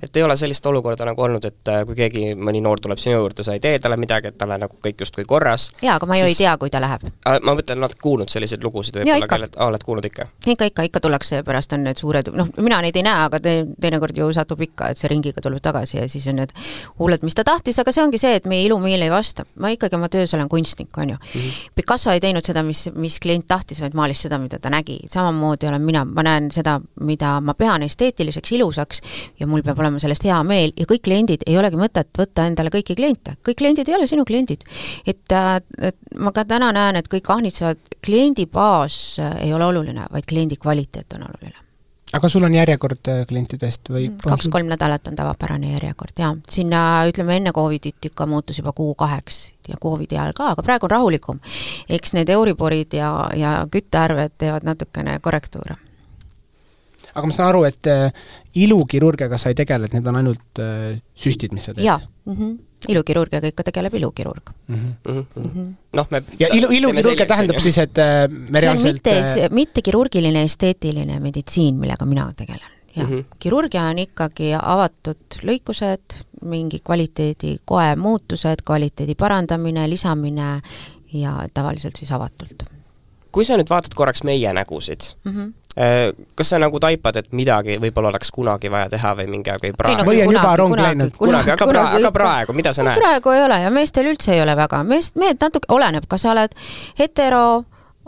Et ei ole sellist olukorda nagu olnud, et äh, kui keegi, mõni noor tuleb sinu juurde, sa ei tee talle midagi, et tal on nagu kõik justkui korras. jaa, aga ma ju siis... ei tea, kui ta läheb. ma mõtlen, natuke kuulnud selliseid lugusid võib-olla, kellelt, oled kuulnud ikka? ikka, ikka, ikka tullakse, pärast on need suured, noh, mina neid ei näe, aga te, teinekord ju satub ikka, et see ringiga tuleb tagasi ja siis on need huuled, mis ta tahtis, aga see ongi see, et meie ilu meile ei vasta. ma ikkagi oma töös olen kunstnik, on ju mm. -hmm. Picasso ei teinud seda, mis, mis klient tahtis, vaid maalis seda, mida ta nägi. samamoodi olen mina, ma näen seda, mida ma pean esteetiliseks, ilusaks ja mul peab olema sellest hea meel ja kõik kliendid, ei olegi mõtet võtta endale kõiki kliente, kõik kliendid ei ole sinu kliendid. et, äh, et ma ka täna näen, et kõik ahnitsevad, kliendibaas äh, ei ole oluline, vaid kliendi kvaliteet on oluline aga sul on järjekord äh, klientidest või? Mm, kaks-kolm nädalat on tavapärane järjekord, jaa. sinna ütleme, enne Covidit ikka muutus juba kuu kaheks ja Covidi ajal ka, aga praegu on rahulikum. eks need Euriborid ja, ja küttearved teevad natukene korrektuure aga ma saan aru, et äh, ilukirurgiaga sa ei tegele, et need on ainult äh, süstid, mis sa teed? jaa mm -hmm., ilukirurgiaga ikka tegeleb ilukirurg mm. -hmm. Mm -hmm. noh, me ja ilu, ilukirurgia tähendab siis, et äh, me reaalselt see on mitte, mitte kirurgiline esteetiline meditsiin, millega mina tegelen jah mm -hmm., kirurgia on ikkagi avatud lõikused, mingi kvaliteedi koe muutused, kvaliteedi parandamine, lisamine ja tavaliselt siis avatult. kui sa nüüd vaatad korraks meie nägusid mm, -hmm Äh, kas sa nagu taipad, et midagi võib-olla oleks kunagi vaja teha või mingi aeg või praegu? või on juba rong läinud? kunagi, aga praegu, aga praegu, mida sa näed? praegu ei ole ja meestel üldse ei ole väga, meest, mehed natuke, oleneb, kas sa oled hetero,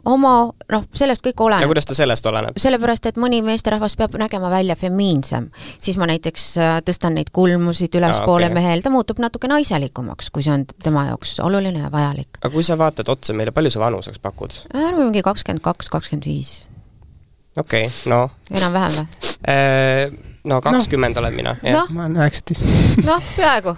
homo, noh, sellest kõik oleneb. ja kuidas ta sellest oleneb? sellepärast, et mõni meesterahvas peab nägema välja femiinsem. siis ma näiteks äh, tõstan neid kulmusid ülespoole okay. mehel, ta muutub natuke naiselikumaks, kui see on tema jaoks oluline ja vajalik. aga kui sa vaatad otsa meile, palju sa vanuseks pakud? arvame mingi kakskümmend kaks, kakskümmend viis okei okay,, no. enam-vähem või? Äh, no kakskümmend no. olen mina, jah no.. ma olen üheksateist. noh, peaaegu.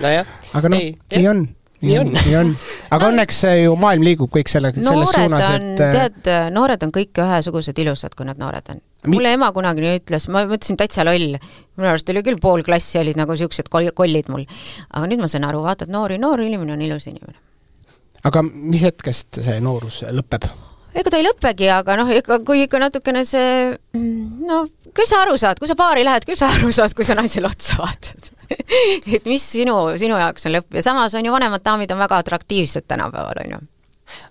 nojah. aga noh, nii on nii on, nii on. aga no, õnneks ju maailm liigub kõik selle, selles suunas, et äh, tead, noored on kõik ühesugused ilusad, kui nad noored on. mulle ema kunagi nii ütles, ma mõtlesin täitsa loll. minu arust oli küll pool klassi olid nagu niisugused kollid mul. aga nüüd ma sain aru, vaatad noori, noor inimene on ilus inimene. aga mis hetkest see noorus lõpeb? Ega ta ei lõpegi, aga noh, ikka kui ikka natukene see no küll sa aru saad, kui sa baari lähed, küll sa aru saad, kui sa naisele otsa vaatad. [LAUGHS] Et mis sinu, sinu jaoks on lõpp. Ja samas on ju vanemad daamid on väga atraktiivsed tänapäeval, on ju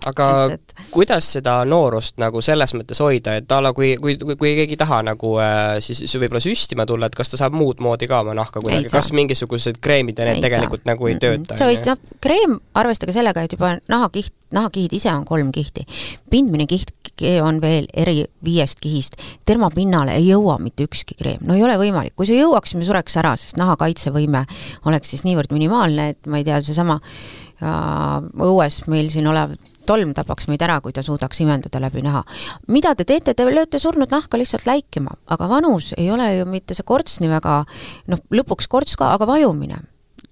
aga et, et... kuidas seda noorust nagu selles mõttes hoida, et a la kui, kui, kui, kui keegi ei taha nagu äh, siis võib-olla süstima tulla, et kas ta saab muud moodi ka oma nahka kuidagi, kas mingisugused kreemid ja need ei tegelikult saa. nagu ei tööta? sa võid, noh, kreem, arvestage sellega, et juba nahakiht, nahakihid ise on kolm kihti. pindmine kiht on veel eri viiest kihist. termapinnale ei jõua mitte ükski kreem, no ei ole võimalik, kui see jõuaks, me sureks ära, sest naha kaitsevõime oleks siis niivõrd minimaalne, et ma ei tea, seesama ja õues meil siin olev tolm tapaks meid ära, kui ta suudaks imenduda läbi naha. mida te teete, te lööte surnud nahka lihtsalt läikima, aga vanus ei ole ju mitte see korts nii väga noh, lõpuks korts ka, aga vajumine.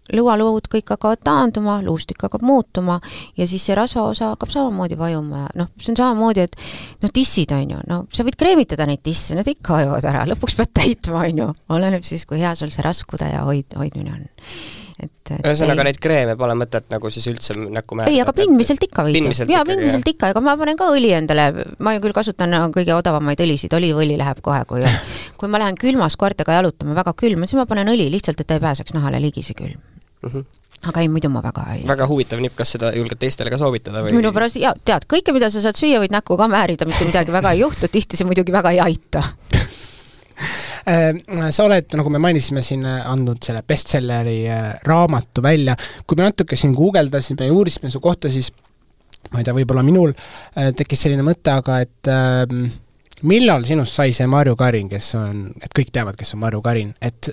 Lõualuud kõik hakkavad taanduma, luustik hakkab muutuma ja siis see rasvaosa hakkab samamoodi vajuma ja noh, see on samamoodi, et noh, tissid on ju, no sa võid kreemitada neid tisse, need ikka vajuvad ära, lõpuks pead täitma, on ju, oleneb siis, kui hea sul see raskude ja hoid, hoidmine on et ühesõnaga, neid kreeme pole mõtet nagu siis üldse näkku määrata? ei, aga pindmiselt ikka võid jaa, pindmiselt ikka, ega ma panen ka õli endale, ma küll kasutan kõige odavamaid õlisid, oliivõli läheb kohe, kui [LAUGHS] kui ma lähen külmas koertega jalutama, väga külm, siis ma panen õli lihtsalt, et ta ei pääseks nahale ligi, see külm mm. -hmm aga ei, muidu ma väga ei väga huvitav nipp, kas seda julged teistele ka soovitada või? minu pärast, jaa, tead, kõike, mida sa saad süüa, võid näkku ka määrida, mitte midagi väga ei juhtu, tihti see muidugi väga ei aita. Äh, [LAUGHS] sa oled, nagu me mainisime siin, andnud selle bestselleri äh, raamatu välja, kui me natuke siin guugeldasime ja uurisime su kohta, siis ma ei tea, võib-olla minul äh, tekkis selline mõte, aga et äh, millal sinust sai see Marju Karin, kes on, et kõik teavad, kes on Marju Karin, et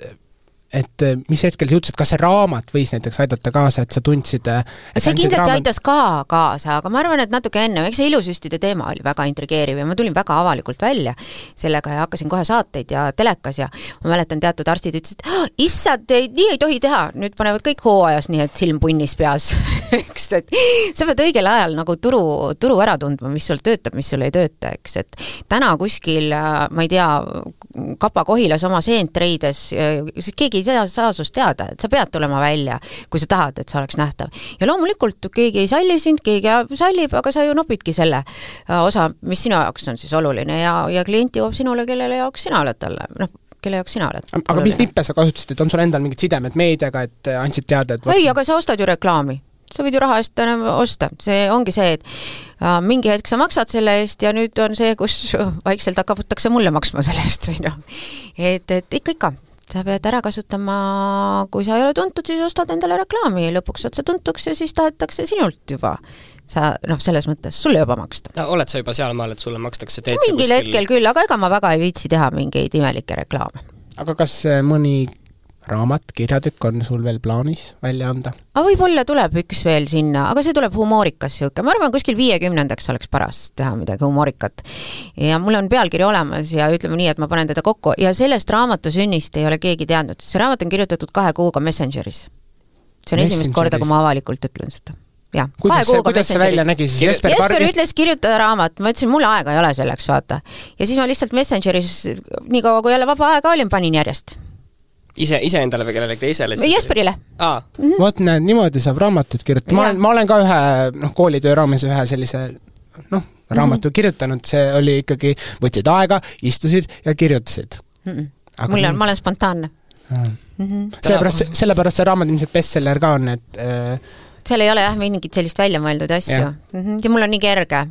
et äh, mis hetkel sa ütlesid, kas see raamat võis näiteks aidata kaasa, et sa tundsid äh, et see kindlasti raamat... aitas ka kaasa, aga ma arvan, et natuke enne, eks see ilusüstide teema oli väga intrigeeriv ja ma tulin väga avalikult välja sellega ja hakkasin kohe saateid ja telekas ja ma mäletan, teatud arstid ütlesid, issand, nii ei tohi teha, nüüd panevad kõik hooajas, nii et silm punnis peas [LAUGHS] eks, et sa pead õigel ajal nagu turu, turu ära tundma, mis sul töötab, mis sul ei tööta, eks, et täna kuskil, äh, ma ei tea, Kapa-Kohilas oma seent reides, keegi ei saa, saa sinust teada, et sa pead tulema välja, kui sa tahad, et sa oleks nähtav. ja loomulikult keegi ei salli sind, keegi sallib, aga sa ju nopidki selle äh, osa, mis sinu jaoks on siis oluline ja, ja klient jõuab sinule, kellele jaoks sina oled talle, noh, kelle jaoks sina oled. aga mis nippe sa kasutasid, on sul endal mingid sidemed meediaga, et äh, andsid teada, et ei, aga sa ostad ju reklaami sa võid ju raha eest osta, see ongi see, et mingi hetk sa maksad selle eest ja nüüd on see, kus vaikselt hakatakse mulle maksma selle eest, on ju. et, et ikka, ikka, sa pead ära kasutama, kui sa ei ole tuntud, siis ostad endale reklaami ja lõpuks saad sa tuntuks ja siis tahetakse sinult juba sa noh, selles mõttes sulle juba maksta. no oled sa juba sealmaal, et sulle makstakse, teed mingil kuskil... hetkel küll, aga ega ma väga ei viitsi teha mingeid imelikke reklaame. aga kas äh, mõni raamat, kirjatükk on sul veel plaanis välja anda? aga võib-olla tuleb üks veel sinna, aga see tuleb humoorikas niisugune, ma arvan, kuskil viiekümnendaks oleks paras teha midagi humoorikat. ja mul on pealkiri olemas ja ütleme nii, et ma panen teda kokku ja sellest raamatu sünnist ei ole keegi teadnud, see raamat on kirjutatud kahe kuuga Messengeris. see on esimest korda, kui ma avalikult ütlen seda jah. kuidas see, kuidas see välja nägi siis? Jesper, Jesper Kar... ütles kirjutada raamat, ma ütlesin, mul aega ei ole selleks, vaata. ja siis ma lihtsalt Messengeris, niikaua kui jälle vaba aega oli, panin järjest ise, iseendale või kellelegi teisele? Jesperile -hmm. vot näed, niimoodi saab raamatut kirjutada, ma olen, ma olen ka ühe noh, koolitöö raames ühe sellise noh, raamatu mm -hmm. kirjutanud, see oli ikkagi, võtsid aega, istusid ja kirjutasid mm. -mm. Aga mul on, ma olen spontaanne mm. -hmm. sellepärast, sellepärast see raamat ilmselt bestseller ka on, et äh, seal ei ole jah mingit sellist väljamõeldud asju mm. -hmm. ja mul on nii kerge,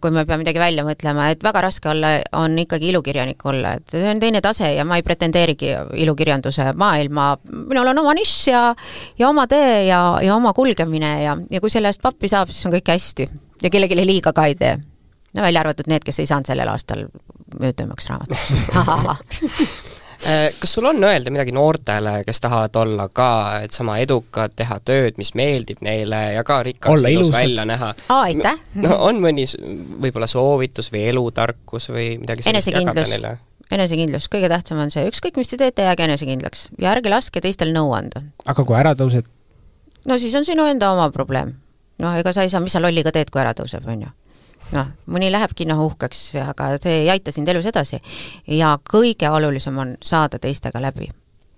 kui ma pean midagi välja mõtlema, et väga raske olla, on ikkagi ilukirjanik olla, et see on teine tase ja ma ei pretendeerigi ilukirjanduse maailma, minul on oma nišš ja ja oma tee ja, ja oma kulgemine ja, ja kui selle eest pappi saab, siis on kõik hästi. ja kellelegi liiga ka ei tee. no välja arvatud need, kes ei saanud sellel aastal müüdumaks raamatut [LAUGHS] kas sul on öelda midagi noortele, kes tahavad olla ka, et sama edukad, teha tööd, mis meeldib neile ja ka rikas ilus välja näha? aitäh! no on mõni võib-olla soovitus või elutarkus või midagi sellist jagada neile? enesekindlus, kõige tähtsam on see, ükskõik mis te teete, jääge enesekindlaks ja ärge laske teistel nõu anda. aga kui ära tõused? no siis on sinu enda oma probleem. noh, ega sa ei saa, mis sa lolliga teed, kui ära tõuseb, on ju noh, mõni lähebki noh uhkeks, aga see ei aita sind elus edasi. ja kõige olulisem on saada teistega läbi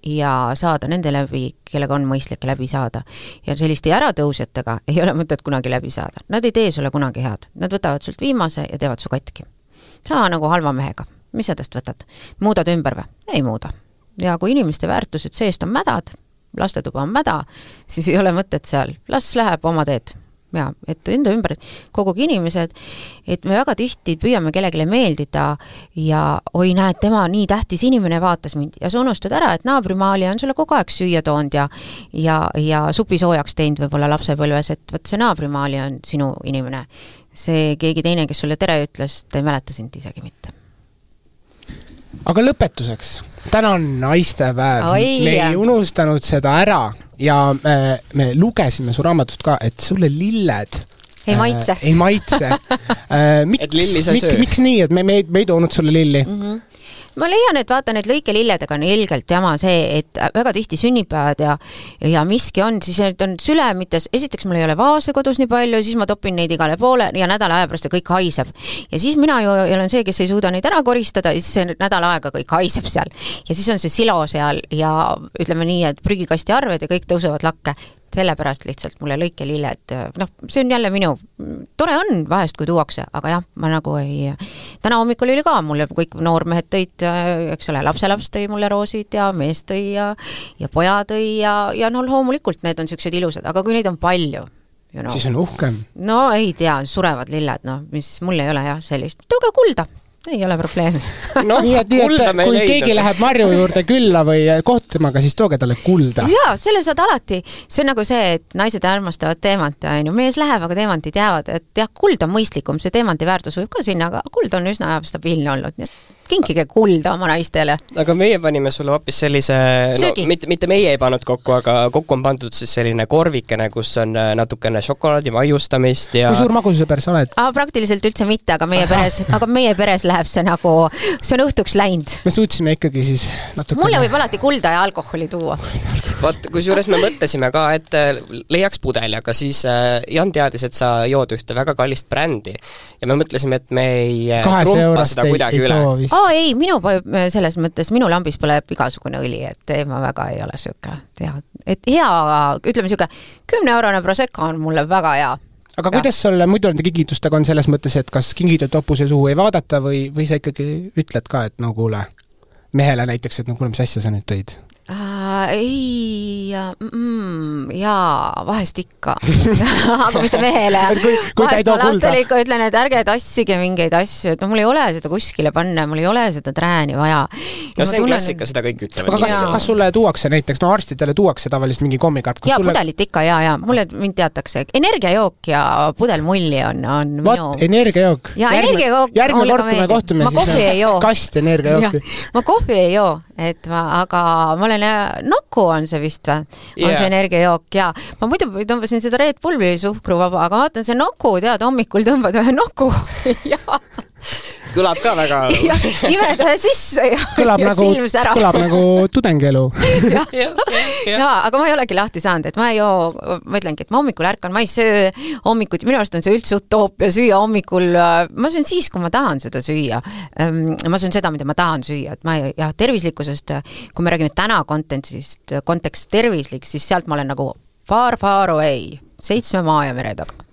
ja saada nende läbi, kellega on mõistlik läbi saada. ja selliste äratõusjatega ei ole mõtet kunagi läbi saada, nad ei tee sulle kunagi head, nad võtavad sult viimase ja teevad su katki. sama nagu halva mehega, mis sa tast võtad, muudad ümber või? ei muuda. ja kui inimeste väärtused seest on mädad, lastetuba on mäda, siis ei ole mõtet seal, las läheb oma teed jaa, et enda ümber koguge inimesed, et me väga tihti püüame kellelegi meeldida ja oi, näed, tema nii tähtis inimene vaatas mind ja sa unustad ära, et naabrimaalija on sulle kogu aeg süüa toonud ja ja, ja supi soojaks teinud võib-olla lapsepõlves, et vot see naabrimaalija on sinu inimene. see keegi teine, kes sulle tere ütles, ta ei mäleta sind isegi mitte. Aga lõpetuseks, täna on naistepäev, me ei unustanud seda ära ja me, äh, me lugesime su raamatust ka, et sulle lilled ei maitse. äh,. ei maitse. [LAUGHS] Äh, miks, miks, miks nii, et me, me ei, me ei toonud sulle lilli? Mm? -hmm ma leian, et vaata, need lõikelilledega on ilgelt jama see, et väga tihti sünnipäevad ja ja miski on, siis need on sülemites, esiteks mul ei ole vaase kodus nii palju, siis ma topin neid igale poole ja nädala aja pärast ja kõik haiseb. ja siis mina ju olen see, kes ei suuda neid ära koristada ja siis see nädal aega kõik haiseb seal. ja siis on see silo seal ja ütleme nii, et prügikasti arved ja kõik tõusevad lakke sellepärast lihtsalt mulle lõikelilled, noh, see on jälle minu, tore on vahest, kui tuuakse, aga jah, ma nagu ei, täna hommikul oli ka, mulle kõik noormehed tõid, eks ole, lapselaps tõi mulle roosid ja mees tõi ja ja poja tõi ja, ja no loomulikult need on niisugused ilusad, aga kui neid on palju, you know, siis on uhkem. no ei tea, surevad lilled, noh, mis mul ei ole jah sellist, tooge kulda ei ole probleemi. [LAUGHS] No, nii et, nii et kui leidnud. keegi läheb Marju juurde külla või kohtub temaga, siis tooge talle kulda. jaa, selle saad alati, see on nagu see, et naised armastavad teemanti, on ju, mees läheb, aga teemantid jäävad, et jah, kuld on mõistlikum, see teemanti väärtus võib ka sinna, aga kuld on üsna stabiilne olnud, nii et kinkige kulda oma naistele. aga meie panime sulle hoopis sellise, no mitte, mitte meie ei pannud kokku, aga kokku on pandud siis selline korvikene, kus on äh, natukene šokolaadi maiustamist ja kui suur magusasõber sa oled? praktiliselt üldse mitte, aga meie peres, [LAUGHS] aga meie peres läheb see nagu, see on õhtuks läinud. me suutsime ikkagi siis natukene mulle võib alati kulda ja alkoholi tuua. vot, kusjuures me mõtlesime ka, et äh, leiaks pudeli, aga siis äh, Jan teadis, et sa jood ühte väga kallist brändi ja me mõtlesime, et me ei trumpa seda kuidagi üle aa ei, minu selles mõttes, minu lambis põleb igasugune õli, et ei, ma väga ei ole sihuke hea, et hea, ütleme sihuke kümne-eurone Prosecco on mulle väga hea aga kuidas sul muidu nende kingitustega on selles mõttes, et kas kingitud hobuse suhu ei vaadata või, või sa ikkagi ütled ka, et no kuule, mehele näiteks, et no kuule, mis asja sa nüüd tõid? Äh,? ei mm,, jaa, vahest ikka [LAUGHS] aga mitte mehele. vahest ma lastele ikka ütlen, et ärge tassige mingeid asju, et noh, mul ei ole seda kuskile panna, mul ei ole seda trääni vaja. No see on tunnen... klassika, seda kõik ütlevad. aga kas, kas sulle tuuakse näiteks, no arstidele tuuakse tavaliselt mingi kommikaart? jaa sulle..., pudelit ikka ja, ja mulle, mind teatakse, energiajook ja pudel mulli on, on What? minu. energiajook? jaa, energiajook. järgmine kord, kui me kohtume, siis kast energiajooki. ma kohvi ei joo, et ma, aga ma olen, Nuku on see vist või? on yeah. see energiajook ja ma muidu tõmbasin seda Red Bulli suhkruvaba, aga vaatan, see Nuku, tead, hommikul tõmbad ühe Nuku [LAUGHS] ja kõlab ka väga [LAUGHS] nimed ühe sisse ja, kõlab ja nagu, kõlab nagu tudengielu ja, [LAUGHS] ja, ja, aga ma ei olegi lahti saanud, et ma ei joo, ma ütlengi, et ma hommikul ärkan, ma ei söö hommikuti, minu arust on see üldse utoopia süüa hommikul, ma söön siis, kui ma tahan seda süüa. Ehm, ma söön seda, mida ma tahan süüa, et ma ei, jah, tervislikkusest, kui me räägime täna content'ist, kontekst tervislik, siis sealt ma olen nagu far, far away, seitsme maa ja mere taga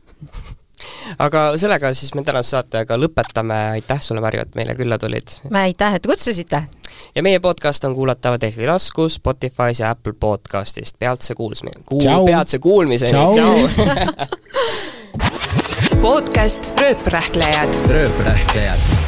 aga sellega siis me tänase saatega lõpetame, aitäh sulle, Marju, et meile külla tulid! aitäh, et kutsusite! ja meie podcast on kuulatav Delfi taskus, Spotify's ja Apple podcastist, peatse kuulsmi-, kuul-, peatse kuulmiseni, tšau! [LAUGHS] podcast Rööprähklejad. rööprähklejad